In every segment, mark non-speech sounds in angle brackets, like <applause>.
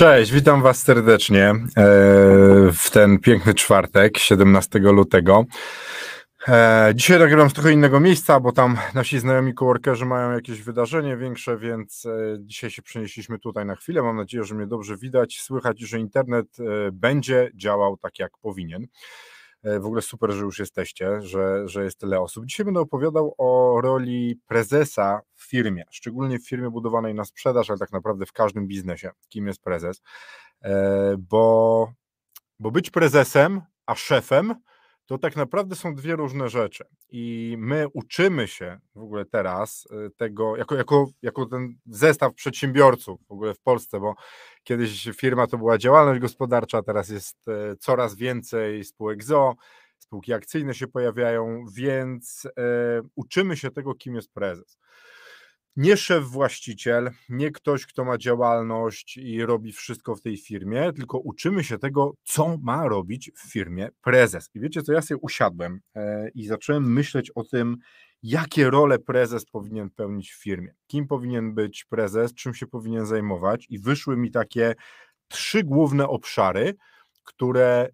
Cześć, witam Was serdecznie e, w ten piękny czwartek, 17 lutego. E, dzisiaj nagrywam z trochę innego miejsca, bo tam nasi znajomi coworkerzy mają jakieś wydarzenie większe, więc e, dzisiaj się przenieśliśmy tutaj na chwilę. Mam nadzieję, że mnie dobrze widać, słychać, że internet będzie działał tak jak powinien. W ogóle super, że już jesteście, że, że jest tyle osób. Dzisiaj będę opowiadał o roli prezesa w firmie, szczególnie w firmie budowanej na sprzedaż, ale tak naprawdę w każdym biznesie, kim jest prezes. Bo, bo być prezesem, a szefem to tak naprawdę są dwie różne rzeczy. I my uczymy się w ogóle teraz y, tego, jako, jako, jako ten zestaw przedsiębiorców w ogóle w Polsce, bo kiedyś firma to była działalność gospodarcza, teraz jest y, coraz więcej spółek ZO, spółki akcyjne się pojawiają, więc y, uczymy się tego, kim jest prezes nie szef właściciel, nie ktoś, kto ma działalność i robi wszystko w tej firmie, tylko uczymy się tego, co ma robić w firmie prezes. I wiecie co, ja sobie usiadłem e, i zacząłem myśleć o tym, jakie role prezes powinien pełnić w firmie, kim powinien być prezes, czym się powinien zajmować i wyszły mi takie trzy główne obszary, które,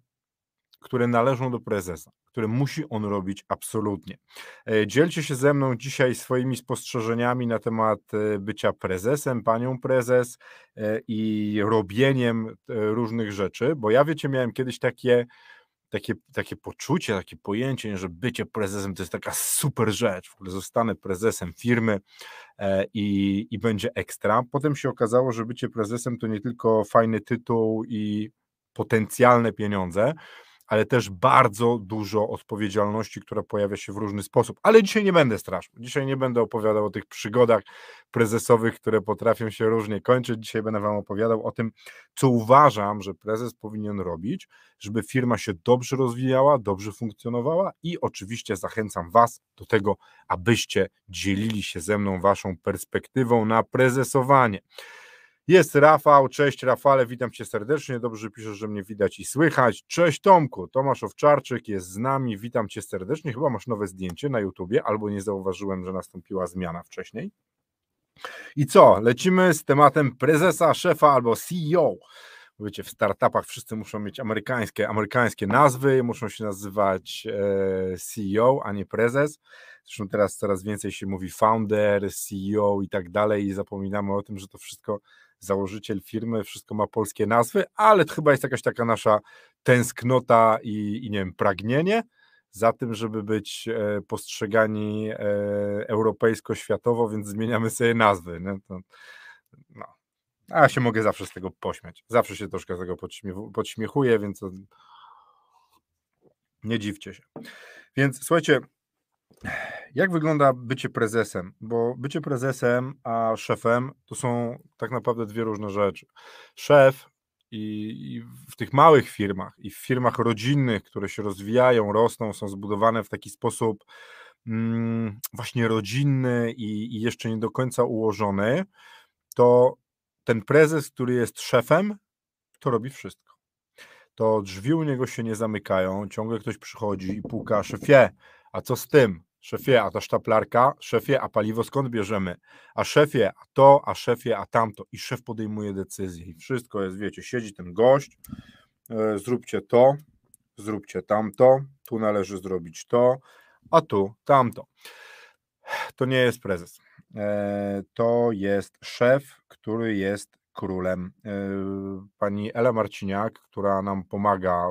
które należą do prezesa które musi on robić absolutnie. E, dzielcie się ze mną dzisiaj swoimi spostrzeżeniami na temat e, bycia prezesem, panią prezes e, i robieniem różnych rzeczy, bo ja wiecie, miałem kiedyś takie takie, takie poczucie, takie pojęcie, że bycie prezesem to jest taka super rzecz. W ogóle zostanę prezesem firmy i, i będzie ekstra. Potem się okazało, że bycie prezesem to nie tylko fajny tytuł i potencjalne pieniądze, ale też bardzo dużo odpowiedzialności, która pojawia się w różny sposób. Ale dzisiaj nie będę straszył. Dzisiaj nie będę opowiadał o tych przygodach prezesowych, które potrafią się różnie kończyć. Dzisiaj będę Wam opowiadał o tym, co uważam, że prezes powinien robić, żeby firma się dobrze rozwijała, dobrze funkcjonowała i oczywiście zachęcam Was do tego, abyście dzielili się ze mną Waszą perspektywą na prezesowanie. Jest Rafał, cześć Rafale, witam Cię serdecznie, dobrze piszesz, że mnie widać i słychać. Cześć Tomku, Tomasz Owczarczyk jest z nami, witam Cię serdecznie, chyba masz nowe zdjęcie na YouTubie, albo nie zauważyłem, że nastąpiła zmiana wcześniej. I co, lecimy z tematem prezesa, szefa albo CEO. Wiecie, w startupach wszyscy muszą mieć amerykańskie, amerykańskie nazwy, muszą się nazywać e, CEO, a nie prezes. Zresztą teraz coraz więcej się mówi founder, CEO i tak dalej i zapominamy o tym, że to wszystko założyciel firmy, wszystko ma polskie nazwy, ale to chyba jest jakaś taka nasza tęsknota i, i nie wiem, pragnienie za tym, żeby być e, postrzegani e, europejsko-światowo, więc zmieniamy sobie nazwy. To, no. A ja się mogę zawsze z tego pośmiać. Zawsze się troszkę z tego podśmiechuję, więc nie dziwcie się. Więc słuchajcie, jak wygląda bycie prezesem? Bo bycie prezesem a szefem to są tak naprawdę dwie różne rzeczy. Szef i, i, w tych małych firmach i w firmach rodzinnych, które się rozwijają, rosną, są zbudowane w taki sposób mm, właśnie rodzinny i, i jeszcze nie do końca ułożony, to ten prezes, który jest szefem, to robi wszystko. To drzwi u niego się nie zamykają, ciągle ktoś przychodzi i puka, szefie, a co z tym? Szefie, a ta sztaplarka, szefie, a paliwo skąd bierzemy? A szefie, a to, a szefie, a tamto. I szef podejmuje decyzję. I wszystko jest, wiecie, siedzi ten gość, e, zróbcie to, zróbcie tamto, tu należy zrobić to, a tu tamto. To nie jest prezes. E, to jest szef, który jest królem. E, pani Ela Marciniak, która nam pomaga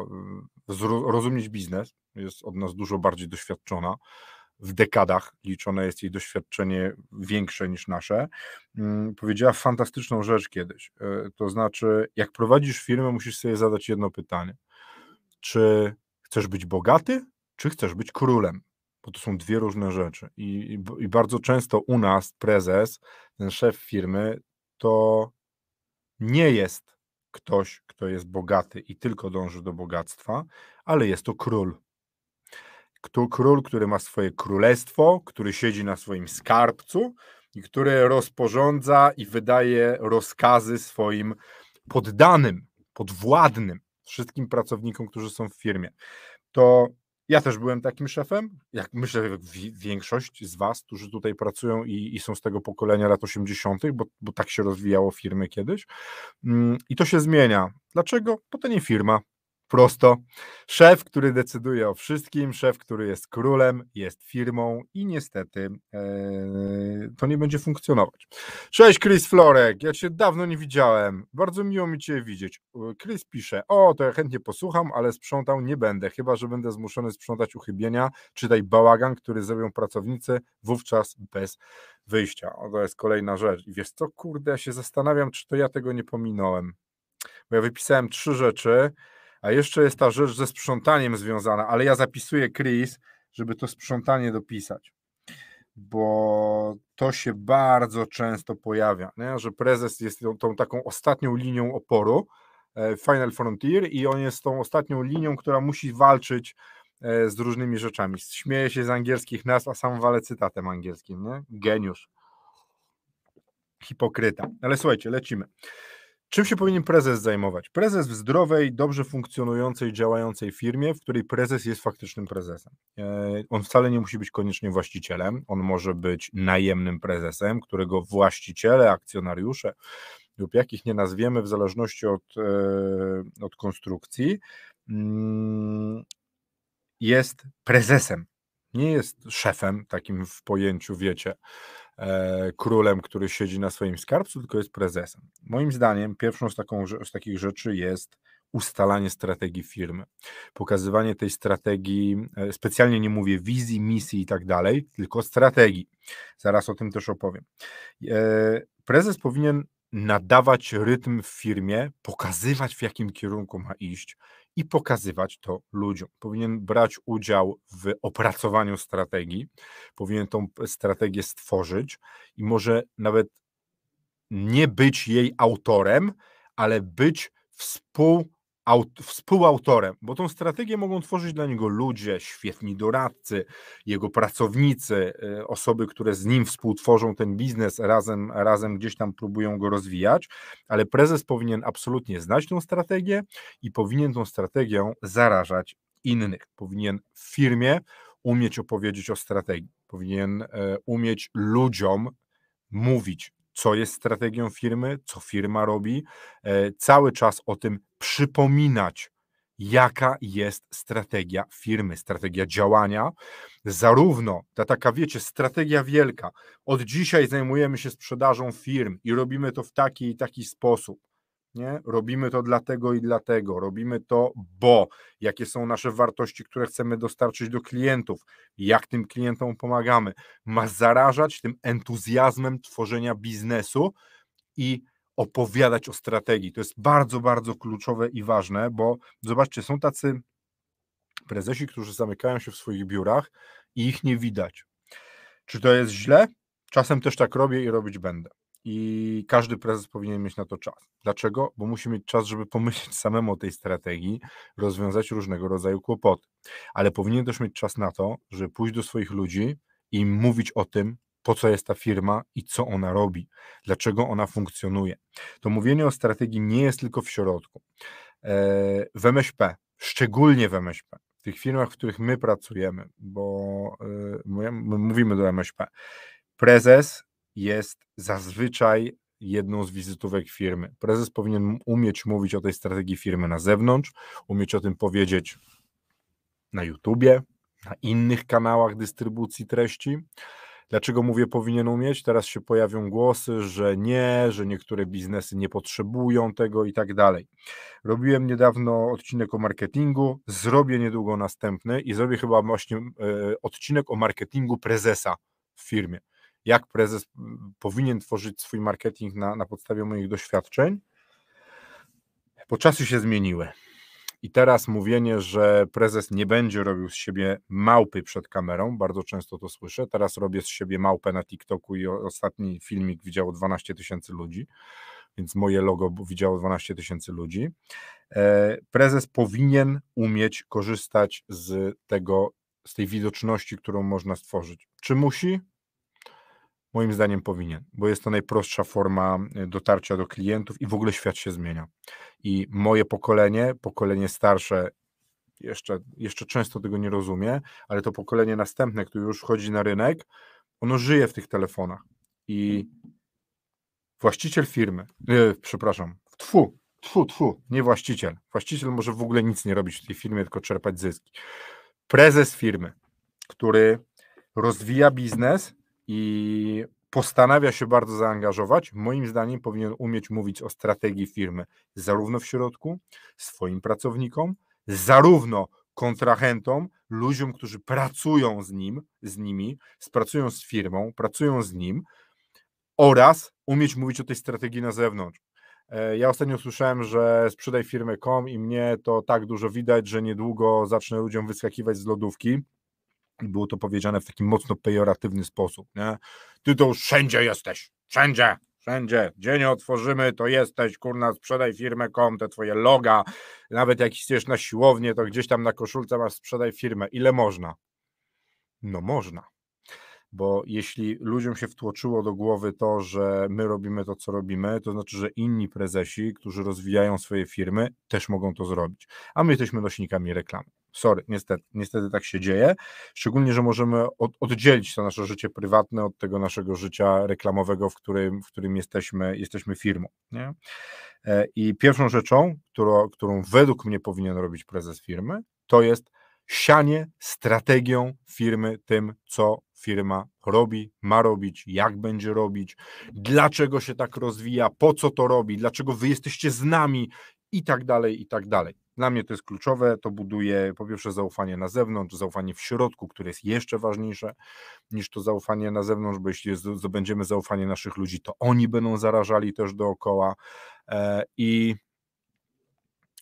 zrozumieć biznes, jest od nas dużo bardziej doświadczona w dekadach liczone jest jej doświadczenie większe niż nasze, mm, powiedziała fantastyczną rzecz kiedyś. E, to znaczy, jak prowadzisz firmę, musisz sobie zadać jedno pytanie. Czy chcesz być bogaty, czy chcesz być królem? Bo to są dwie różne rzeczy. I, i, i bardzo często u nas prezes, ten szef firmy, to nie jest ktoś, kto jest bogaty i tylko dąży do bogactwa, ale jest to król. Król, który ma swoje królestwo, który siedzi na swoim skarbcu i który rozporządza i wydaje rozkazy swoim poddanym, podwładnym, wszystkim pracownikom, którzy są w firmie. To ja też byłem takim szefem, jak myślę, jak większość z Was, którzy tutaj pracują i, i są z tego pokolenia lat 80., bo, bo tak się rozwijało firmy kiedyś. Mm, I to się zmienia. Dlaczego? Bo to nie firma, Prosto. Szef, który decyduje o wszystkim, szef, który jest królem, jest firmą i niestety e, to nie będzie funkcjonować. Cześć Chris Florek, ja cię dawno nie widziałem. Bardzo miło mi cię widzieć. Chris pisze, o to ja chętnie posłucham, ale sprzątał nie będę, chyba że będę zmuszony sprzątać uchybienia, czytaj bałagan, który zrobią pracownicy, wówczas bez wyjścia. O, to jest kolejna rzecz. I wiesz co, kurde, ja się zastanawiam, czy to ja tego nie pominąłem. Bo ja wypisałem trzy rzeczy, a jeszcze jest ta rzecz ze sprzątaniem związana, ale ja zapisuję Chris, żeby to sprzątanie dopisać. Bo to się bardzo często pojawia, nie? że prezes jest tą, tą taką ostatnią linią oporu, e, Final Frontier, i on jest tą ostatnią linią, która musi walczyć e, z różnymi rzeczami. Śmieje się z angielskich nazw, a sam walę cytatem angielskim. Nie? Geniusz. Hipokryta. Ale słuchajcie, lecimy. Czym się powinien prezes zajmować? Prezes w zdrowej, dobrze funkcjonującej, działającej firmie, w której prezes jest faktycznym prezesem. E, on wcale nie musi być koniecznie właścicielem, on może być najemnym prezesem, którego właściciele, akcjonariusze lub jakich nie nazwiemy w zależności od, e, od konstrukcji, mm, jest prezesem. Nie jest szefem, takim w pojęciu, wiecie, E, królem, który siedzi na swoim skarbcu, tylko jest prezesem. Moim zdaniem pierwszą z, taką, z takich rzeczy jest ustalanie strategii firmy, pokazywanie tej strategii, e, specjalnie nie mówię wizji, misji i tak dalej, tylko strategii. Zaraz o tym też opowiem. E, prezes powinien nadawać rytm w firmie, pokazywać w jakim kierunku ma iść i pokazywać to ludziom. Powinien brać udział w opracowaniu strategii, powinien tą strategię stworzyć i może nawet nie być jej autorem, ale być współ aut, współautorem, bo tą strategię mogą tworzyć dla niego ludzie, świetni doradcy, jego pracownicy, y, osoby, które z nim współtworzą ten biznes, razem, razem gdzieś tam próbują go rozwijać, ale prezes powinien absolutnie znać tą strategię i powinien tą strategią zarażać innych. Powinien w firmie umieć opowiedzieć o strategii, powinien e, umieć ludziom mówić, co jest strategią firmy, co firma robi, e, cały czas o tym przypominać, jaka jest strategia firmy, strategia działania, zarówno ta taka, wiecie, strategia wielka. Od dzisiaj zajmujemy się sprzedażą firm i robimy to w taki i taki sposób. Nie? Robimy to dlatego i dlatego, robimy to, bo jakie są nasze wartości, które chcemy dostarczyć do klientów, jak tym klientom pomagamy. Ma zarażać tym entuzjazmem tworzenia biznesu i opowiadać o strategii. To jest bardzo, bardzo kluczowe i ważne, bo zobaczcie, są tacy prezesi, którzy zamykają się w swoich biurach i ich nie widać. Czy to jest źle? Czasem też tak robię i robić będę. I każdy prezes powinien mieć na to czas. Dlaczego? Bo musi mieć czas, żeby pomyśleć <laughs> samemu o tej strategii, rozwiązać różnego rodzaju kłopoty. Ale powinien też mieć czas na to, żeby pójść do swoich ludzi i mówić o tym, po co jest ta firma i co ona robi, dlaczego ona funkcjonuje. To mówienie o strategii nie jest tylko w środku. E, w MŚP, szczególnie w MŚP, w tych firmach, w których my pracujemy, bo e, my mówimy do MŚP, prezes jest zazwyczaj jedną z wizytówek firmy. Prezes powinien umieć mówić o tej strategii firmy na zewnątrz, umieć o tym powiedzieć na YouTubie, na innych kanałach dystrybucji treści. Dlaczego mówię powinien umieć? Teraz się pojawią głosy, że nie, że niektóre biznesy nie potrzebują tego i tak dalej. Robiłem niedawno odcinek o marketingu, zrobię niedługo następny i zrobię chyba właśnie e, odcinek o marketingu prezesa w firmie. Jak prezes powinien tworzyć swój marketing na, na podstawie moich doświadczeń? Bo czasy się zmieniły. I teraz mówienie, że prezes nie będzie robił z siebie małpy przed kamerą, bardzo często to słyszę. Teraz robię z siebie małpę na TikToku i ostatni filmik widziało 12 tysięcy ludzi. więc moje logo widziało 12 tysięcy ludzi. E, prezes powinien umieć korzystać z tego, z tej widoczności, którą można stworzyć. Czy musi? Moim zdaniem powinien, bo jest to najprostsza forma e, dotarcia do klientów i w ogóle świat się zmienia. I moje pokolenie, pokolenie starsze, jeszcze, jeszcze często tego nie rozumie, ale to pokolenie następne, które już wchodzi na rynek, ono żyje w tych telefonach. I właściciel firmy, yy, przepraszam, tfu, tfu, tfu, nie właściciel. Właściciel może w ogóle nic nie robić w tej firmie, tylko czerpać zyski. Prezes firmy, który rozwija biznes i postanawia się bardzo zaangażować, moim zdaniem powinien umieć mówić o strategii firmy, zarówno w środku, swoim pracownikom, zarówno kontrahentom, ludziom, którzy pracują z nim, z nimi, pracują z firmą, pracują z nim oraz umieć mówić o tej strategii na zewnątrz. E, ja ostatnio słyszałem, że sprzedaj firmę.com i mnie to tak dużo widać, że niedługo zacznę ludziom wyskakiwać z lodówki. Było to powiedziane w taki mocno pejoratywny sposób. Nie? Ty to już wszędzie jesteś, wszędzie, wszędzie. Gdzie nie otworzymy, to jesteś, kurna, sprzedaj firmę.com, te twoje loga, nawet jak idziesz na siłownię, to gdzieś tam na koszulce masz sprzedaj firmę. Ile można? No można bo jeśli ludziom się wtłoczyło do głowy to, że my robimy to, co robimy, to znaczy, że inni prezesi, którzy rozwijają swoje firmy, też mogą to zrobić, a my jesteśmy nośnikami reklamy. Sorry, niestety, niestety tak się dzieje, szczególnie, że możemy od, oddzielić to nasze życie prywatne od tego naszego życia reklamowego, w którym, w którym jesteśmy, jesteśmy firmą. Nie? E, I pierwszą rzeczą, którą, którą według mnie powinien robić prezes firmy, to jest sianie strategią firmy tym, co firma robi, ma robić, jak będzie robić, dlaczego się tak rozwija, po co to robi, dlaczego wy jesteście z nami i tak dalej, i tak dalej. Dla mnie to jest kluczowe, to buduje po pierwsze zaufanie na zewnątrz, zaufanie w środku, które jest jeszcze ważniejsze niż to zaufanie na zewnątrz, bo jeśli zdobędziemy zaufanie naszych ludzi, to oni będą zarażali też dookoła e, i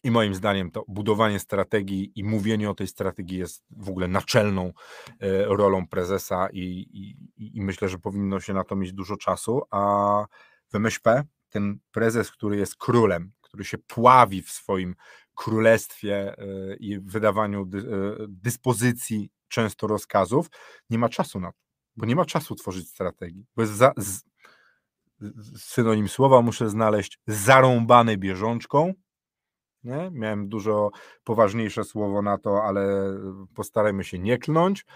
i moim zdaniem to budowanie strategii i mówienie o tej strategii jest w ogóle naczelną e, rolą prezesa i, i, i myślę, że powinno się na to mieć dużo czasu, a w MŚP ten prezes, który jest królem, który się pławi w swoim królestwie e, i wydawaniu e, dyspozycji, często rozkazów, nie ma czasu na to, bo nie ma czasu tworzyć strategii, bo jest za, z, synonim słowa muszę znaleźć zarąbany bieżączką, nie? Miałem dużo poważniejsze słowo na to, ale postarajmy się nie klnąć.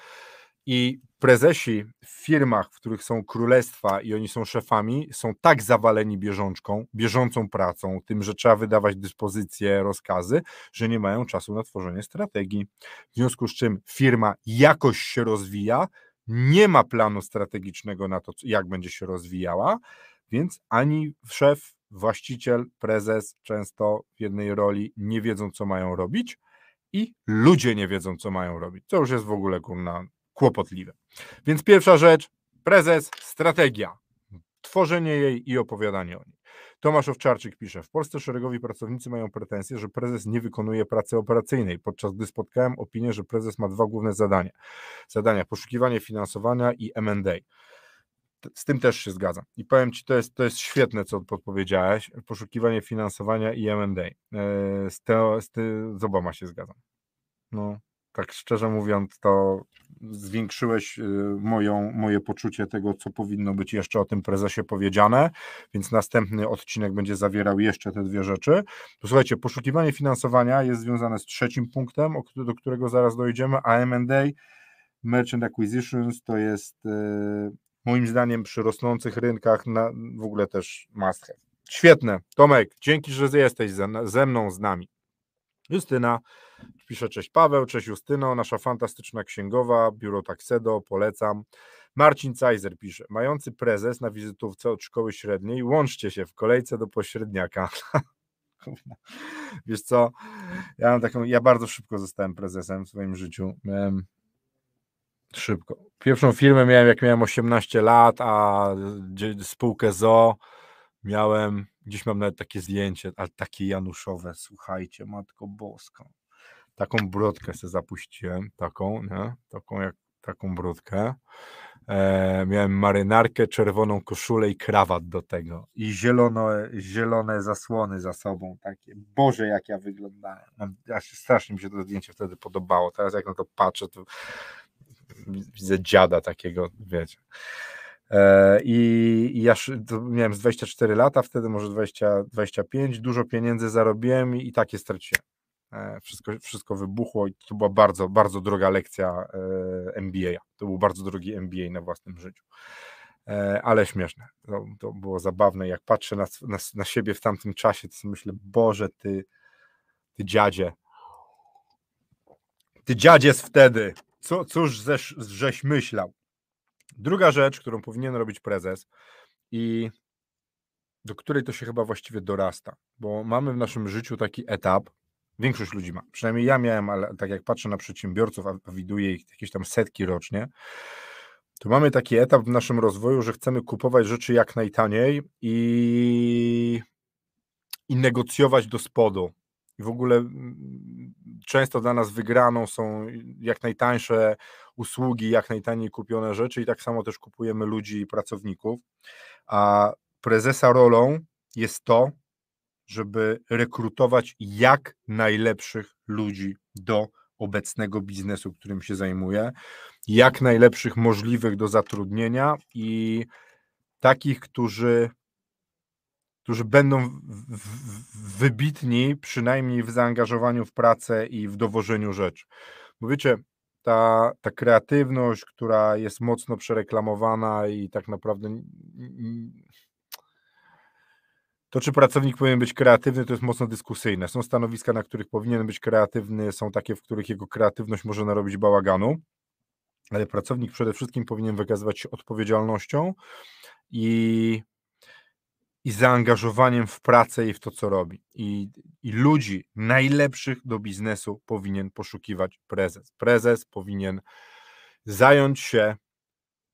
I prezesi w firmach, w których są królestwa i oni są szefami, są tak zawaleni bieżączką, bieżącą pracą, tym, że trzeba wydawać dyspozycje, rozkazy, że nie mają czasu na tworzenie strategii. W związku z czym firma jakoś się rozwija, nie ma planu strategicznego na to, jak będzie się rozwijała, więc ani szef, właściciel, prezes często w jednej roli nie wiedzą, co mają robić i ludzie nie wiedzą, co mają robić. Co już jest w ogóle kurna kłopotliwe. Więc pierwsza rzecz, prezes, strategia. Tworzenie jej i opowiadanie o niej. Tomasz Owczarczyk pisze, w Polsce szeregowi pracownicy mają pretensje, że prezes nie wykonuje pracy operacyjnej, podczas gdy spotkałem opinię, że prezes ma dwa główne zadania. Zadania poszukiwanie finansowania i M&A z tym też się zgadzam. I powiem Ci, to jest, to jest świetne, co podpowiedziałeś. Poszukiwanie finansowania i M&A. E, z, z, te, z oboma się zgadzam. No, tak szczerze mówiąc, to zwiększyłeś y, moją, moje poczucie tego, co powinno być jeszcze o tym prezesie powiedziane, więc następny odcinek będzie zawierał jeszcze te dwie rzeczy. To słuchajcie, poszukiwanie finansowania jest związane z trzecim punktem, do którego zaraz dojdziemy, a M&A Merchant Acquisitions to jest y, moim zdaniem przy rosnących rynkach na, w ogóle też must have. Świetne. Tomek, dzięki, że jesteś ze mną, z nami. Justyna pisze, cześć Paweł, cześć Justyno, nasza fantastyczna księgowa, biuro Taxedo, polecam. Marcin Cajzer pisze, mający prezes na wizytówce od szkoły średniej, łączcie się w kolejce do pośredniaka. <laughs> Wiesz co, ja mam taką, ja bardzo szybko zostałem prezesem w swoim życiu. Miałem Szybko. Pierwszą firmę miałem jak miałem 18 lat, a spółkę ZO miałem, gdzieś mam nawet takie zdjęcie, ale takie januszowe, słuchajcie, matko boska. Taką brodkę sobie zapuściłem, taką, nie? Taką jak taką brudkę. E, miałem marynarkę, czerwoną koszulę i krawat do tego. I zielone, zielone zasłony za sobą. Takie. Boże, jak ja wyglądałem. Aż strasznie mi się to zdjęcie wtedy podobało. Teraz jak na to patrzę, to widzę dziada takiego, wiecie. E, I, ja miałem z 24 lata, wtedy może 20, 25, dużo pieniędzy zarobiłem i, i takie straciłem. E, wszystko, wszystko wybuchło i to była bardzo, bardzo droga lekcja e, MBA. To był bardzo drogi MBA na własnym życiu. Ale śmieszne. To, to było zabawne. Jak patrzę na, na, na, siebie w tamtym czasie, to sobie myślę, Boże, ty, ty dziadzie. Ty dziadzies wtedy. Co, cóż żeś, żeś myślał? Druga rzecz, którą powinien robić prezes i do której to się chyba właściwie dorasta, bo mamy w naszym życiu taki etap, większość ludzi ma, przynajmniej ja miałem, ale tak jak patrzę na przedsiębiorców, a widuję ich jakieś tam setki rocznie, to mamy taki etap w naszym rozwoju, że chcemy kupować rzeczy jak najtaniej i, i negocjować do spodu. I w ogóle mm, często dla nas wygraną są jak najtańsze usługi, jak najtaniej kupione rzeczy i tak samo też kupujemy ludzi i pracowników. A prezesa rolą jest to, żeby rekrutować jak najlepszych ludzi do obecnego biznesu, którym się zajmuje, jak najlepszych możliwych do zatrudnienia i takich, którzy którzy będą wybitni, przynajmniej w zaangażowaniu w pracę i w dowożeniu rzeczy. Bo wiecie, ta, ta kreatywność, która jest mocno przereklamowana i tak naprawdę to, czy pracownik powinien być kreatywny, to jest mocno dyskusyjne. Są stanowiska, na których powinien być kreatywny, są takie, w których jego kreatywność może narobić bałaganu, ale pracownik przede wszystkim powinien wykazywać się odpowiedzialnością i i zaangażowaniem w pracę i w to, co robi. I, I ludzi najlepszych do biznesu powinien poszukiwać prezes. Prezes powinien zająć się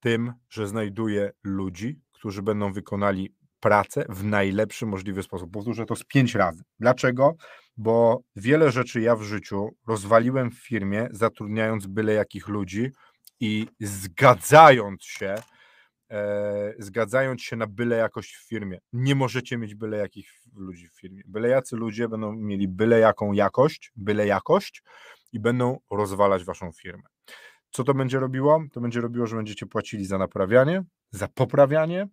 tym, że znajduje ludzi, którzy będą wykonali pracę w najlepszy możliwy sposób. Powtórzę to z pięć razy. Dlaczego? Bo wiele rzeczy ja w życiu rozwaliłem w firmie, zatrudniając byle jakich ludzi i zgadzając się e, zgadzając się na byle jakość w firmie. Nie możecie mieć byle jakich ludzi w firmie. Byle jacy ludzie będą mieli byle jaką jakość, byle jakość i będą rozwalać waszą firmę. Co to będzie robiło? To będzie robiło, że będziecie płacili za naprawianie, za poprawianie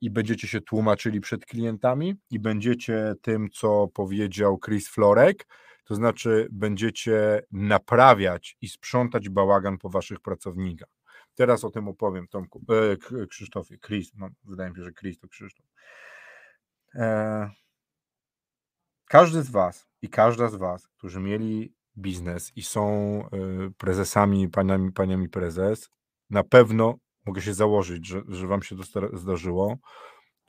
i będziecie się tłumaczyli przed klientami i będziecie tym, co powiedział Chris Florek, to znaczy będziecie naprawiać i sprzątać bałagan po waszych pracownikach. Teraz o tym opowiem, Tomku, e, Krzysztofie, Chris, no, wydaje mi się, że Chris to Krzysztof. E, każdy z Was i każda z Was, którzy mieli biznes i są e, prezesami, paniami, paniami prezes, na pewno mogę się założyć, że, że Wam się to zdarzyło,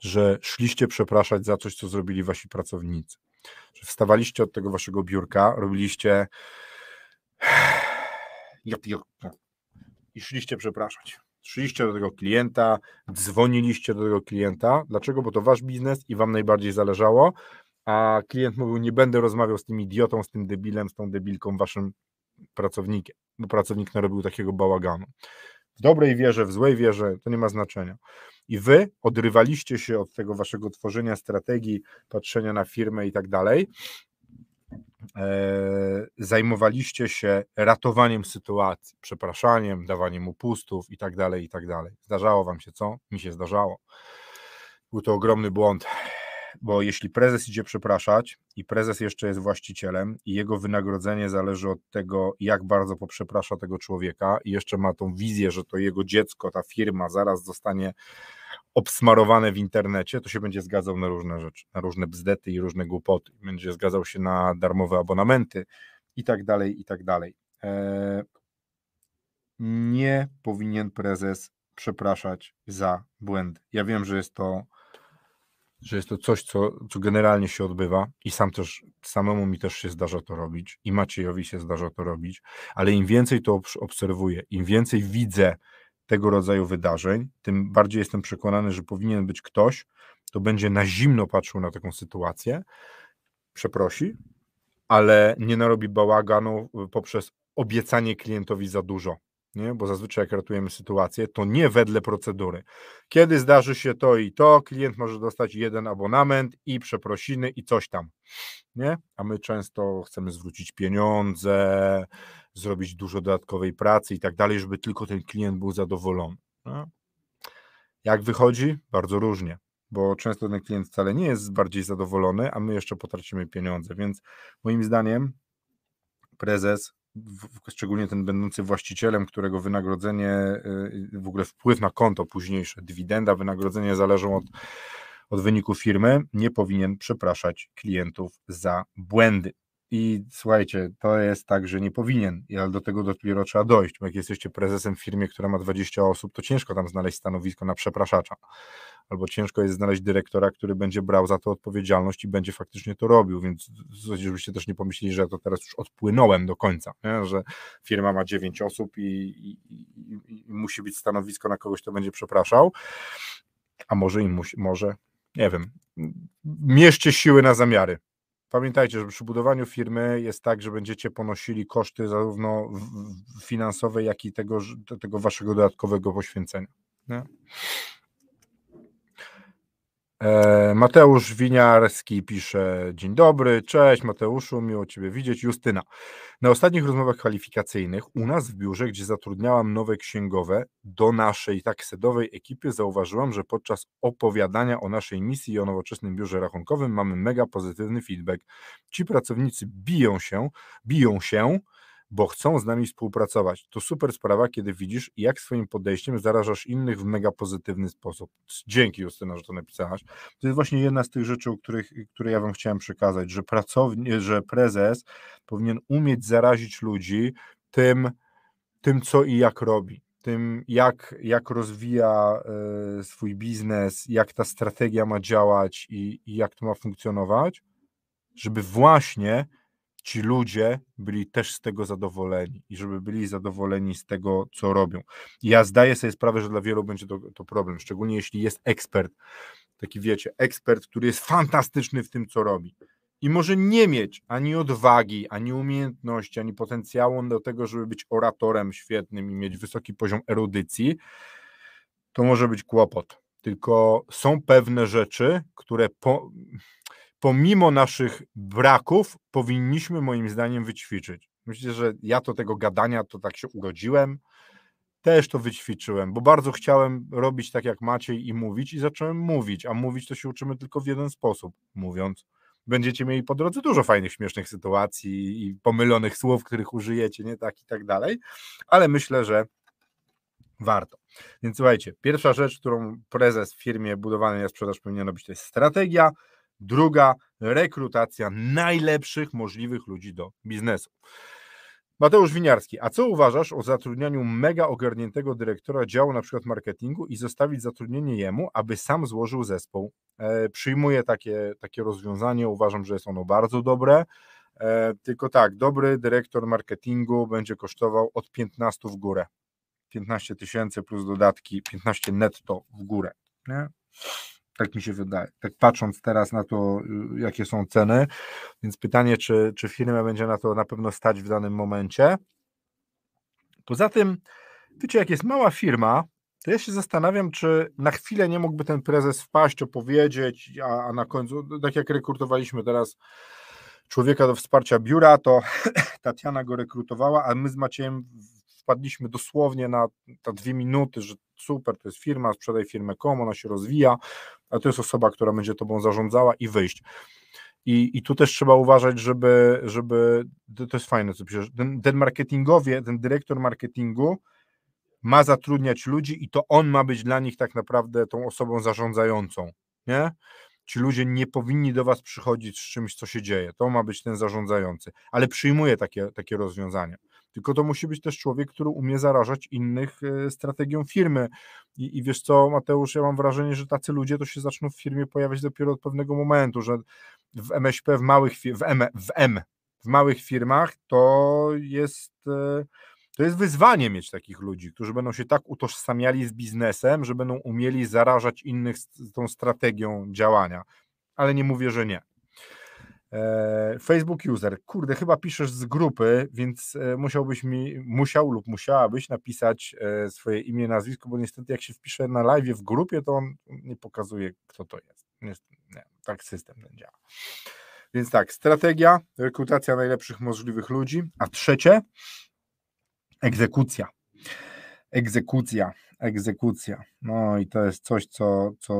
że szliście przepraszać za coś, co zrobili Wasi pracownicy. Że wstawaliście od tego Waszego biurka, robiliście <sighs> i szliście przepraszać. Szliście do tego klienta, dzwoniliście do tego klienta. Dlaczego? Bo to wasz biznes i wam najbardziej zależało, a klient mówił, nie będę rozmawiał z tym idiotą, z tym debilem, z tą debilką, waszym pracownikiem, bo pracownik narobił takiego bałaganu. W dobrej wierze, w złej wierze, to nie ma znaczenia. I wy odrywaliście się od tego waszego tworzenia strategii, patrzenia na firmę i tak dalej, E, zajmowaliście się ratowaniem sytuacji, przepraszaniem, dawaniem upustów i tak dalej, i tak dalej. Zdarzało wam się co? Mi się zdarzało. Był to ogromny błąd, bo jeśli prezes idzie przepraszać i prezes jeszcze jest właścicielem i jego wynagrodzenie zależy od tego, jak bardzo poprzeprasza tego człowieka i jeszcze ma tą wizję, że to jego dziecko, ta firma zaraz zostanie obsmarowane w internecie, to się będzie zgadzał na różne rzeczy, na różne bzdety i różne głupoty. Będzie zgadzał się na darmowe abonamenty i tak dalej, i tak dalej. E, nie powinien prezes przepraszać za błędy. Ja wiem, że jest to, że jest to coś, co, co generalnie się odbywa i sam też, samemu mi też się zdarza to robić i Maciejowi się zdarza to robić, ale im więcej to obserwuję, im więcej widzę tego rodzaju wydarzeń, tym bardziej jestem przekonany, że powinien być ktoś, kto będzie na zimno patrzył na taką sytuację, przeprosi, ale nie narobi bałaganu poprzez obiecanie klientowi za dużo. Nie? bo zazwyczaj jak ratujemy sytuację, to nie wedle procedury. Kiedy zdarzy się to i to, klient może dostać jeden abonament i przeprosiny i coś tam, nie? A my często chcemy zwrócić pieniądze, zrobić dużo dodatkowej pracy i tak dalej, żeby tylko ten klient był zadowolony. Nie? Jak wychodzi? Bardzo różnie, bo często ten klient wcale nie jest bardziej zadowolony, a my jeszcze potracimy pieniądze, więc moim zdaniem prezes szczególnie ten będący właścicielem, którego wynagrodzenie, y, w ogóle wpływ na konto późniejsze, dywidenda, wynagrodzenie zależą od, od wyniku firmy, nie powinien przepraszać klientów za błędy. I słuchajcie, to jest tak, że nie powinien, ale do tego dopiero trzeba dojść. Bo jak jesteście prezesem w firmie, która ma 20 osób, to ciężko tam znaleźć stanowisko na przepraszacza. Albo ciężko jest znaleźć dyrektora, który będzie brał za to odpowiedzialność i będzie faktycznie to robił. Więc żebyście też nie pomyśleli, że ja to teraz już odpłynąłem do końca, nie? że firma ma 9 osób i, i, i, i, musi być stanowisko na kogoś, kto będzie przepraszał. A może i musi, może, nie wiem, mierzcie siły na zamiary Pamiętajcie, że przy budowaniu firmy jest tak, że będziecie ponosili koszty zarówno finansowe, jak i tego, tego waszego dodatkowego poświęcenia. Nie? E, Mateusz Winiarski pisze: Dzień dobry, cześć Mateuszu, miło Ciebie widzieć. Justyna. Na ostatnich rozmowach kwalifikacyjnych u nas w biurze, gdzie zatrudniałam nowe księgowe, do naszej taksedowej ekipy zauważyłam, że podczas opowiadania o naszej misji i o nowoczesnym biurze rachunkowym mamy mega pozytywny feedback. Ci pracownicy biją się, biją się bo chcą z nami współpracować. To super sprawa, kiedy widzisz, jak swoim podejściem zarażasz innych w mega pozytywny sposób. Dzięki Justyna, że to napisałaś. To jest właśnie jedna z tych rzeczy, o których, które ja wam chciałem przekazać, że pracownik, że prezes powinien umieć zarazić ludzi tym, tym co i jak robi tym, jak, jak rozwija y, swój biznes, jak ta strategia ma działać i, i jak to ma funkcjonować, żeby właśnie ci ludzie byli też z tego zadowoleni i żeby byli zadowoleni z tego, co robią. Ja zdaję sobie sprawę, że dla wielu będzie to, to problem, szczególnie jeśli jest ekspert, taki wiecie, ekspert, który jest fantastyczny w tym, co robi i może nie mieć ani odwagi, ani umiejętności, ani potencjału do tego, żeby być oratorem świetnym i mieć wysoki poziom erudycji, to może być kłopot. Tylko są pewne rzeczy, które po, pomimo naszych braków powinniśmy moim zdaniem wyćwiczyć. Myślę, że ja to tego gadania to tak się urodziłem, też to wyćwiczyłem, bo bardzo chciałem robić tak jak Maciej i mówić i zacząłem mówić, a mówić to się uczymy tylko w jeden sposób, mówiąc. Będziecie mieli po drodze dużo fajnych, śmiesznych sytuacji i pomylonych słów, których użyjecie, nie tak i tak dalej, ale myślę, że warto. Więc słuchajcie, pierwsza rzecz, którą prezes w firmie budowanej na sprzedaż powinien robić, to jest strategia, Druga, rekrutacja najlepszych możliwych ludzi do biznesu. Mateusz Winiarski, a co uważasz o zatrudnianiu mega ogarniętego dyrektora działu na przykład marketingu i zostawić zatrudnienie jemu, aby sam złożył zespół? E, przyjmuję takie, takie rozwiązanie, uważam, że jest ono bardzo dobre. E, tylko tak, dobry dyrektor marketingu będzie kosztował od 15 w górę. 15 tysięcy plus dodatki, 15 netto w górę. Nie? Tak mi się wydaje. Tak patrząc teraz na to, y, jakie są ceny, więc pytanie, czy, czy firma będzie na to na pewno stać w danym momencie. Poza tym, wiecie, jak jest mała firma, to ja się zastanawiam, czy na chwilę nie mógłby ten prezes wpaść, opowiedzieć, a, a na końcu, tak jak rekrutowaliśmy teraz człowieka do wsparcia biura, to <clears throat> Tatiana go rekrutowała, a my z Maciejem wpadliśmy dosłownie na, na dwie minuty, że super, to jest firma, sprzedaj firmę komu, ona się rozwija, a to jest osoba, która będzie tobą zarządzała i wyjść. I, I tu też trzeba uważać, żeby, żeby to jest fajne, co piszesz, ten, ten marketingowie, ten dyrektor marketingu ma zatrudniać ludzi i to on ma być dla nich tak naprawdę tą osobą zarządzającą, nie? Ci ludzie nie powinni do was przychodzić z czymś, co się dzieje. To ma być ten zarządzający, ale przyjmuje takie, takie rozwiązania. Tylko to musi być też człowiek, który umie zarażać innych e, strategią firmy. I, I wiesz co, Mateusz, ja mam wrażenie, że tacy ludzie to się zaczną w firmie pojawiać dopiero od pewnego momentu, że w MŚP, w małych w M, w M, w małych firmach to jest e, to jest wyzwanie mieć takich ludzi, którzy będą się tak utożsamiali z biznesem, że będą umieli zarażać innych tą strategią działania. Ale nie mówię, że nie. E, Facebook user, kurde, chyba piszesz z grupy, więc e, musiałbyś mi, musiał lub musiałabyś napisać e, swoje imię, nazwisko, bo niestety jak się wpisze na live w grupie, to on nie pokazuje, kto to jest. Nie, nie, tak system ten działa. Więc tak, strategia, rekrutacja najlepszych możliwych ludzi, a trzecie, egzekucja. Egzekucja, egzekucja. No i to jest coś, co, co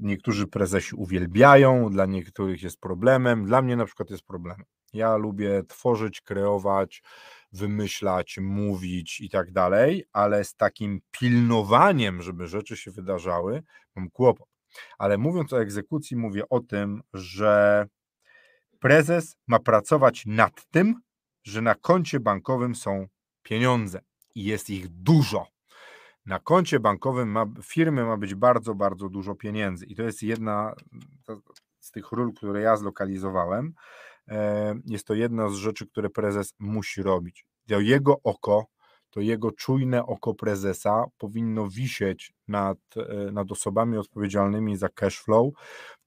niektórzy prezesi uwielbiają, dla niektórych jest problemem, dla mnie na przykład jest problemem. Ja lubię tworzyć, kreować, wymyślać, mówić i tak dalej, ale z takim pilnowaniem, żeby rzeczy się wydarzały, mam kłopot. Ale mówiąc o egzekucji, mówię o tym, że prezes ma pracować nad tym, że na koncie bankowym są pieniądze i jest ich dużo. Na koncie bankowym ma, firmy ma być bardzo, bardzo dużo pieniędzy. I to jest jedna z tych ról, które ja zlokalizowałem. E, jest to jedna z rzeczy, które prezes musi robić. To jego oko, to jego czujne oko prezesa powinno wisieć nad, e, nad osobami odpowiedzialnymi za cash flow,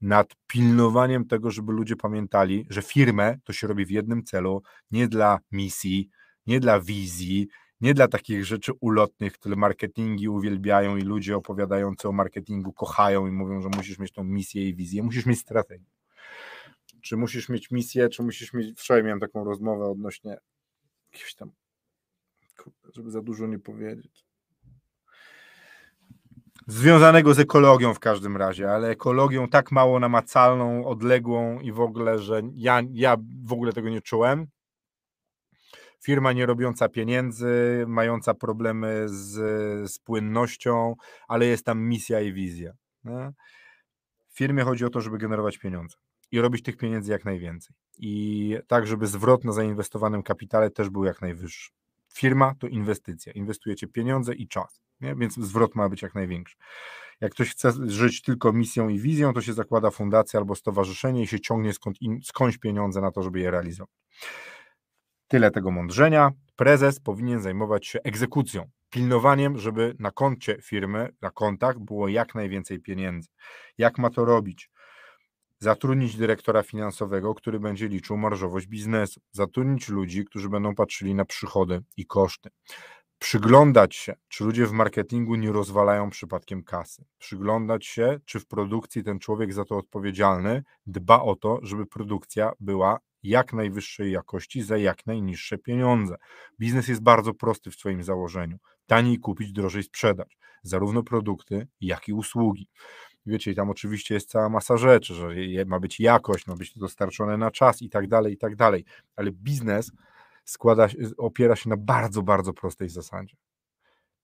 nad pilnowaniem tego, żeby ludzie pamiętali, że firmę to się robi w jednym celu, nie dla misji, nie dla wizji, nie dla takich rzeczy ulotnych, które marketingi uwielbiają i ludzie opowiadający o marketingu kochają i mówią, że musisz mieć tą misję i wizję, musisz mieć strategię. Czy musisz mieć misję, czy musisz mieć. Wczoraj miałem taką rozmowę odnośnie jakiegoś tam, żeby za dużo nie powiedzieć. Związanego z ekologią w każdym razie, ale ekologią tak mało namacalną, odległą i w ogóle, że ja, ja w ogóle tego nie czułem firma nie robiąca pieniędzy, mająca problemy z, z płynnością, ale jest tam misja i wizja. W firmie chodzi o to, żeby generować pieniądze i robić tych pieniędzy jak najwięcej. I tak, żeby zwrot na zainwestowanym kapitale też był jak najwyższy. Firma to inwestycja. Inwestujecie pieniądze i czas, nie? więc zwrot ma być jak największy. Jak ktoś chce żyć tylko misją i wizją, to się zakłada fundację albo stowarzyszenie i się ciągnie skąd, skądś pieniądze na to, żeby je realizować. Tyle tego mądrzenia. Prezes powinien zajmować się egzekucją, pilnowaniem, żeby na koncie firmy, na kontach było jak najwięcej pieniędzy. Jak ma to robić? Zatrudnić dyrektora finansowego, który będzie liczył marżowość biznesu, zatrudnić ludzi, którzy będą patrzyli na przychody i koszty. Przyglądać się, czy ludzie w marketingu nie rozwalają przypadkiem kasy. Przyglądać się, czy w produkcji ten człowiek za to odpowiedzialny dba o to, żeby produkcja była jak najwyższej jakości za jak najniższe pieniądze. Biznes jest bardzo prosty w swoim założeniu. Taniej kupić, drożej sprzedać. Zarówno produkty, jak i usługi. Wiecie, tam oczywiście jest cała masa rzeczy, że ma być jakość, ma być to dostarczone na czas i tak dalej, i tak dalej. Ale biznes składa, opiera się na bardzo, bardzo prostej zasadzie.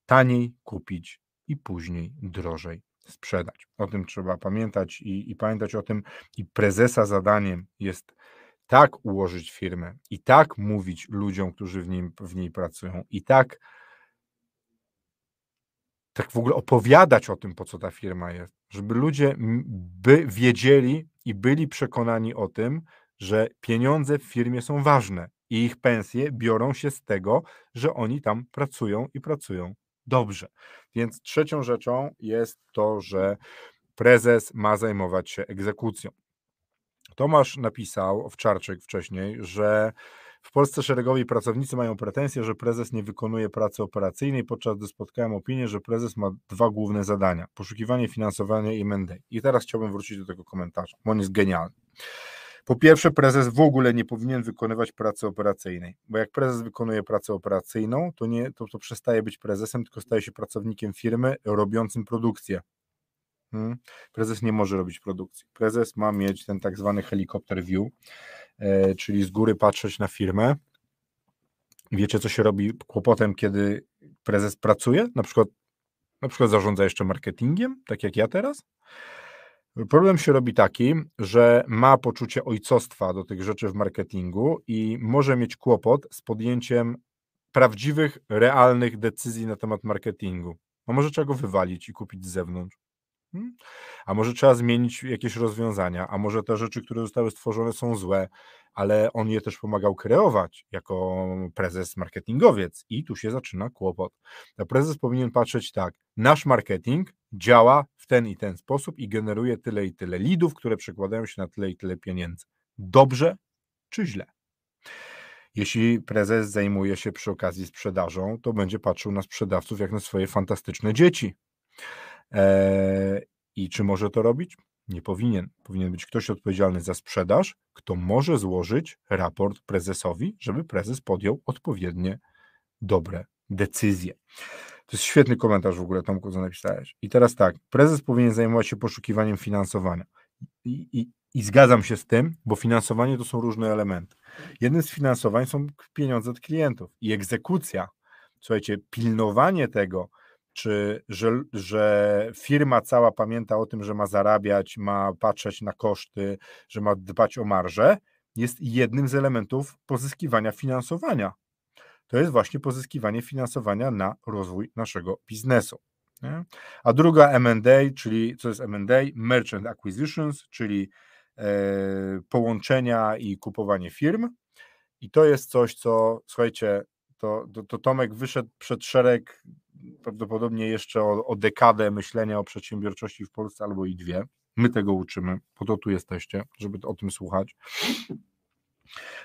Taniej kupić i później drożej sprzedać. O tym trzeba pamiętać i, i pamiętać o tym, i prezesa zadaniem jest tak ułożyć firmę i tak mówić ludziom, którzy w, nim, w niej pracują, i tak, tak w ogóle opowiadać o tym, po co ta firma jest, żeby ludzie by wiedzieli i byli przekonani o tym, że pieniądze w firmie są ważne i ich pensje biorą się z tego, że oni tam pracują i pracują dobrze. Więc trzecią rzeczą jest to, że prezes ma zajmować się egzekucją. Tomasz napisał, Owczarczyk wcześniej, że w Polsce szeregowi pracownicy mają pretensje, że prezes nie wykonuje pracy operacyjnej, podczas gdy spotkałem opinię, że prezes ma dwa główne zadania: poszukiwanie, finansowanie i M&A. I teraz chciałbym wrócić do tego komentarza, on jest genialny. Po pierwsze, prezes w ogóle nie powinien wykonywać pracy operacyjnej, bo jak prezes wykonuje pracę operacyjną, to, nie, to, to przestaje być prezesem, tylko staje się pracownikiem firmy robiącym produkcję. Hmm. Prezes nie może robić produkcji. Prezes ma mieć ten tak zwany helikopter view, e, czyli z góry patrzeć na firmę. Wiecie, co się robi kłopotem, kiedy prezes pracuje? Na przykład, na przykład zarządza jeszcze marketingiem, tak jak ja teraz. Problem się robi taki, że ma poczucie ojcostwa do tych rzeczy w marketingu i może mieć kłopot z podjęciem prawdziwych, realnych decyzji na temat marketingu. No może trzeba go wywalić i kupić z zewnątrz. Hmm? A może trzeba zmienić jakieś rozwiązania, a może te rzeczy, które zostały stworzone są złe, ale on je też pomagał kreować jako prezes marketingowiec i tu się zaczyna kłopot. A prezes powinien patrzeć tak, nasz marketing działa w ten i ten sposób i generuje tyle i tyle lidów, które przekładają się na tyle i tyle pieniędzy. dobrze czy źle. Jeśli prezes zajmuje się przy okazji sprzedażą, to będzie patrzył na sprzedawców jak na swoje fantastyczne dzieci. Eee, I czy może to robić? Nie powinien. Powinien być ktoś odpowiedzialny za sprzedaż, kto może złożyć raport prezesowi, żeby prezes podjął odpowiednie, dobre decyzje. To jest świetny komentarz w ogóle, Tomku, co napisałeś. I teraz tak, prezes powinien zajmować się poszukiwaniem finansowania. I, i, I zgadzam się z tym, bo finansowanie to są różne elementy. Jednym z finansowań są pieniądze od klientów i egzekucja. Słuchajcie, pilnowanie tego, czy że, że firma cała pamięta o tym, że ma zarabiać, ma patrzeć na koszty, że ma dbać o marżę, jest jednym z elementów pozyskiwania finansowania. To jest właśnie pozyskiwanie finansowania na rozwój naszego biznesu. Nie? A druga M&A, czyli co jest M&A? Merchant Acquisitions, czyli e, połączenia i kupowanie firm. I to jest coś, co, słuchajcie, to, to, to Tomek wyszedł przed szereg prawdopodobnie jeszcze o, o dekadę myślenia o przedsiębiorczości w Polsce albo i dwie. My tego uczymy, po to tu jesteście, żeby o tym słuchać.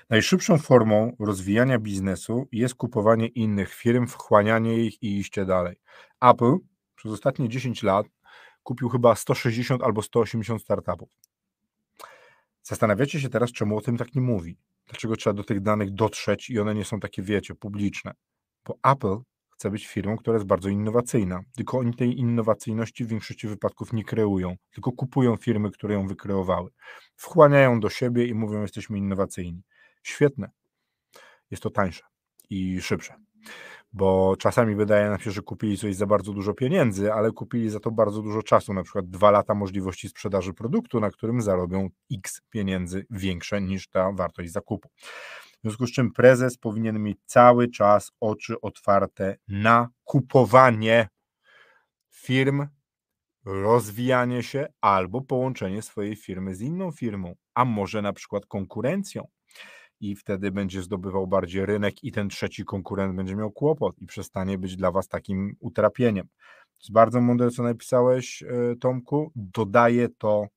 Najszybszą formą rozwijania biznesu jest kupowanie innych firm, wchłanianie ich i iście dalej. Apple przez ostatnie 10 lat kupił chyba 160 albo 180 startupów. Zastanawiacie się teraz, czemu o tym tak nie mówi? Dlaczego trzeba do tych danych dotrzeć i one nie są takie, wiecie, publiczne? Bo Apple chce być firmą, która jest bardzo innowacyjna. Tylko oni tej innowacyjności w większości wypadków nie kreują, tylko kupują firmy, które ją wykreowały. Wchłaniają do siebie i mówią, jesteśmy innowacyjni. Świetne. Jest to tańsze i szybsze. Bo czasami wydaje nam się, że kupili coś za bardzo dużo pieniędzy, ale kupili za to bardzo dużo czasu, na przykład dwa lata możliwości sprzedaży produktu, na którym zarobią x pieniędzy większe niż ta wartość zakupu. W związku z czym prezes powinien mieć cały czas oczy otwarte na kupowanie firm, rozwijanie się albo połączenie swojej firmy z inną firmą, a może na przykład konkurencją. I wtedy będzie zdobywał bardziej rynek, i ten trzeci konkurent będzie miał kłopot i przestanie być dla Was takim utrapieniem. To jest bardzo mądre, co napisałeś, e, Tomku. Dodaję to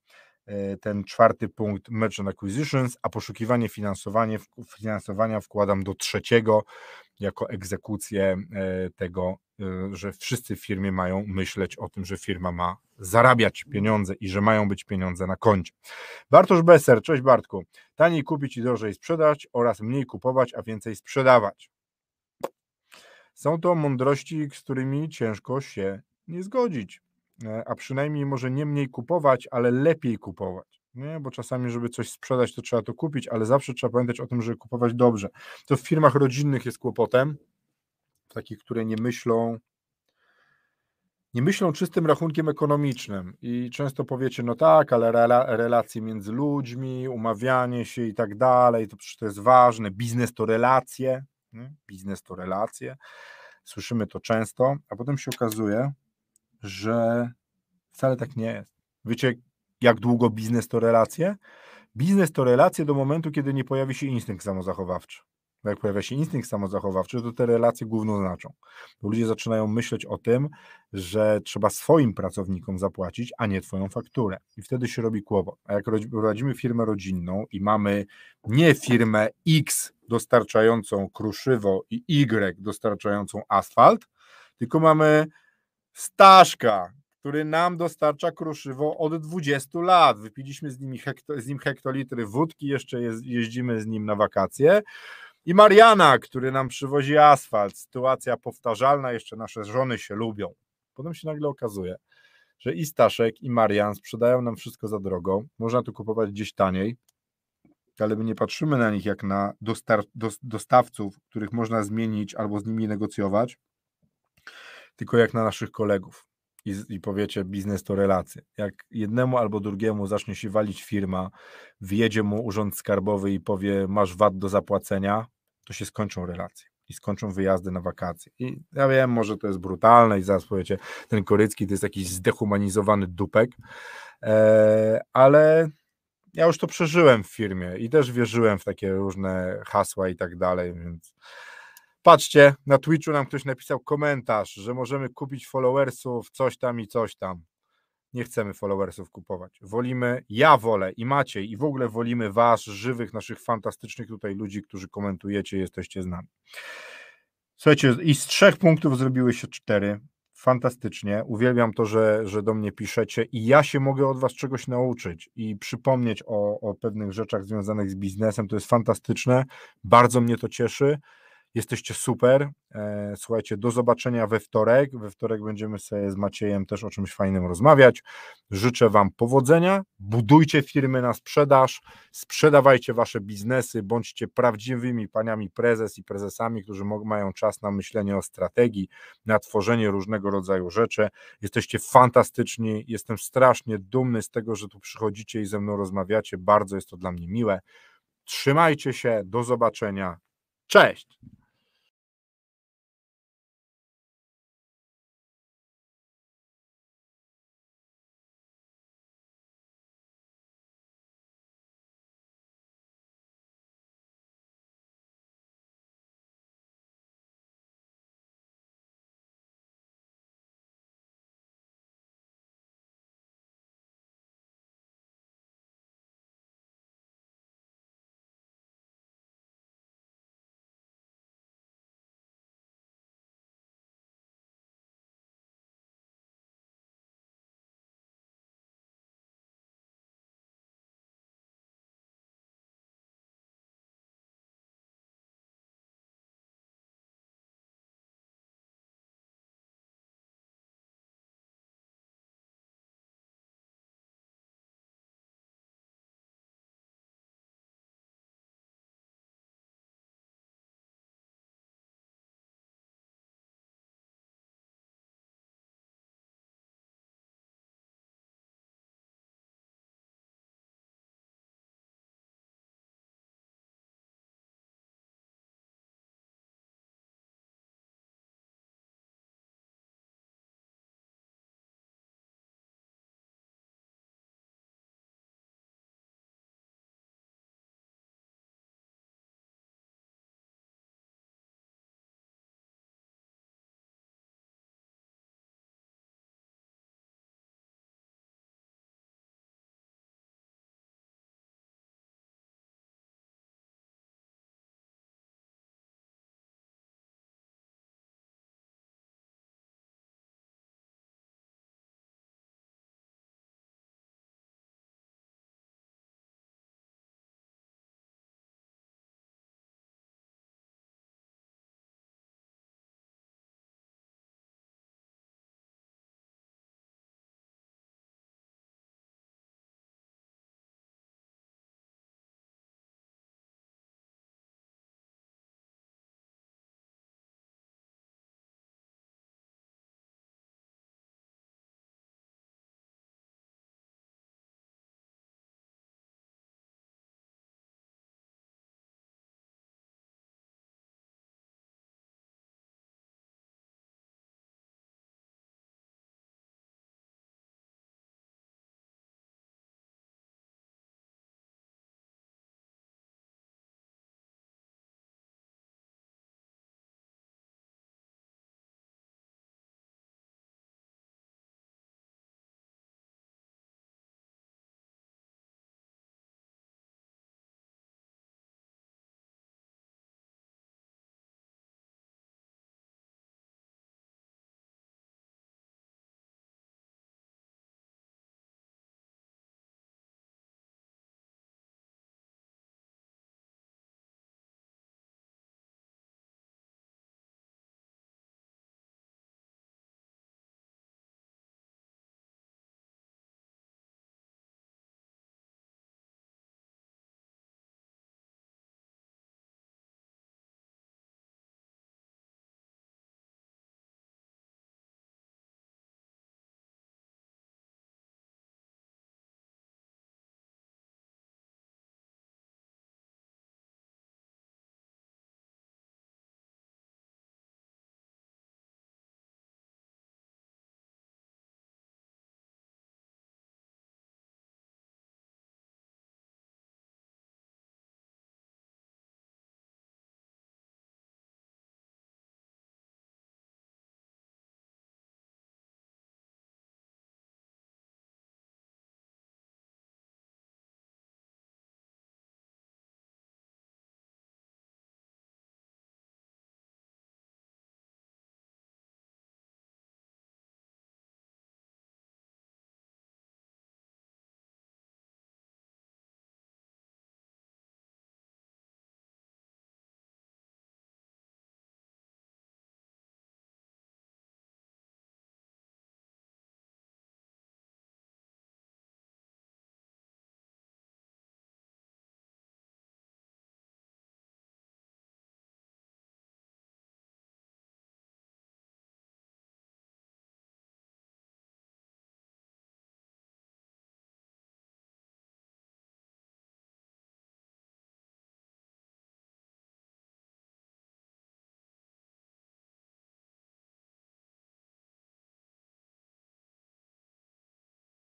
ten czwarty punkt Merchant Acquisitions, a poszukiwanie finansowania, finansowania wkładam do trzeciego jako egzekucję e, tego, e, że wszyscy w firmie mają myśleć o tym, że firma ma zarabiać pieniądze i że mają być pieniądze na koncie. Bartosz Besser, cześć Bartku. Taniej kupić i drożej sprzedać oraz mniej kupować, a więcej sprzedawać. Są to mądrości, z którymi ciężko się nie zgodzić. E, a przynajmniej może nie mniej kupować, ale lepiej kupować. Nie? Bo czasami, żeby coś sprzedać, to trzeba to kupić, ale zawsze trzeba pamiętać o tym, żeby kupować dobrze. To w firmach rodzinnych jest kłopotem, takich, które nie myślą, nie myślą czystym rachunkiem ekonomicznym i często powiecie, no tak, ale rela, relacje między ludźmi, umawianie się i tak dalej, to przecież to jest ważne, biznes to relacje, nie? biznes to relacje, słyszymy to często, a potem się okazuje, że wcale tak nie jest. Wiecie, jak długo biznes to relacje? Biznes to relacje do momentu, kiedy nie pojawi się instynkt samozachowawczy. Bo jak pojawia się instynkt samozachowawczy, to te relacje główno znaczą. Ludzie zaczynają myśleć o tym, że trzeba swoim pracownikom zapłacić, a nie twoją fakturę. I wtedy się robi kłopot. A jak prowadzimy firmę rodzinną i mamy nie firmę X dostarczającą kruszywo i Y dostarczającą asfalt, tylko mamy Staszka, który nam dostarcza kruszywo od 20 lat. Wypiliśmy z, nimi hekto, z nim hektolitry wódki, jeszcze jeździmy z nim na wakacje. I Mariana, który nam przywozi asfalt. Sytuacja powtarzalna, jeszcze nasze żony się lubią. Potem się nagle okazuje, że i Staszek, i Marian sprzedają nam wszystko za drogo. Można to kupować gdzieś taniej, ale my nie patrzymy na nich jak na dostawców, których można zmienić albo z nimi negocjować, tylko jak na naszych kolegów. I, I, powiecie, biznes to relacje. Jak jednemu albo drugiemu zacznie się walić firma, wjedzie mu urząd skarbowy i powie, masz VAT do zapłacenia, to się skończą relacje i skończą wyjazdy na wakacje. I ja wiem, może to jest brutalne i zaraz powiecie, ten Korycki to jest jakiś zdehumanizowany dupek, e, ale ja już to przeżyłem w firmie i też wierzyłem w takie różne hasła i tak dalej, więc Patrzcie, na Twitchu nam ktoś napisał komentarz, że możemy kupić followersów, coś tam i coś tam. nie chcemy followersów kupować. Wolimy, ja wolę i Maciej, i w ogóle wolimy Was, żywych, naszych fantastycznych tutaj ludzi, którzy komentujecie, jesteście z nami. Słuchajcie, i z trzech punktów zrobiły się cztery. Fantastycznie. Uwielbiam to, że, że do mnie piszecie i ja się mogę od Was czegoś nauczyć i przypomnieć o, o pewnych rzeczach związanych z biznesem. To jest fantastyczne. Bardzo mnie to cieszy. Jesteście super. E, słuchajcie, do zobaczenia we wtorek. We wtorek będziemy sobie z Maciejem też o czymś fajnym rozmawiać. Życzę Wam powodzenia. Budujcie firmy na sprzedaż, sprzedawajcie Wasze biznesy, bądźcie prawdziwymi paniami prezes i prezesami, którzy mają czas na myślenie o strategii, na tworzenie różnego rodzaju rzeczy. Jesteście fantastyczni. Jestem strasznie dumny z tego, że tu przychodzicie i ze mną rozmawiacie. Bardzo jest to dla mnie miłe. Trzymajcie się. Do zobaczenia. Cześć!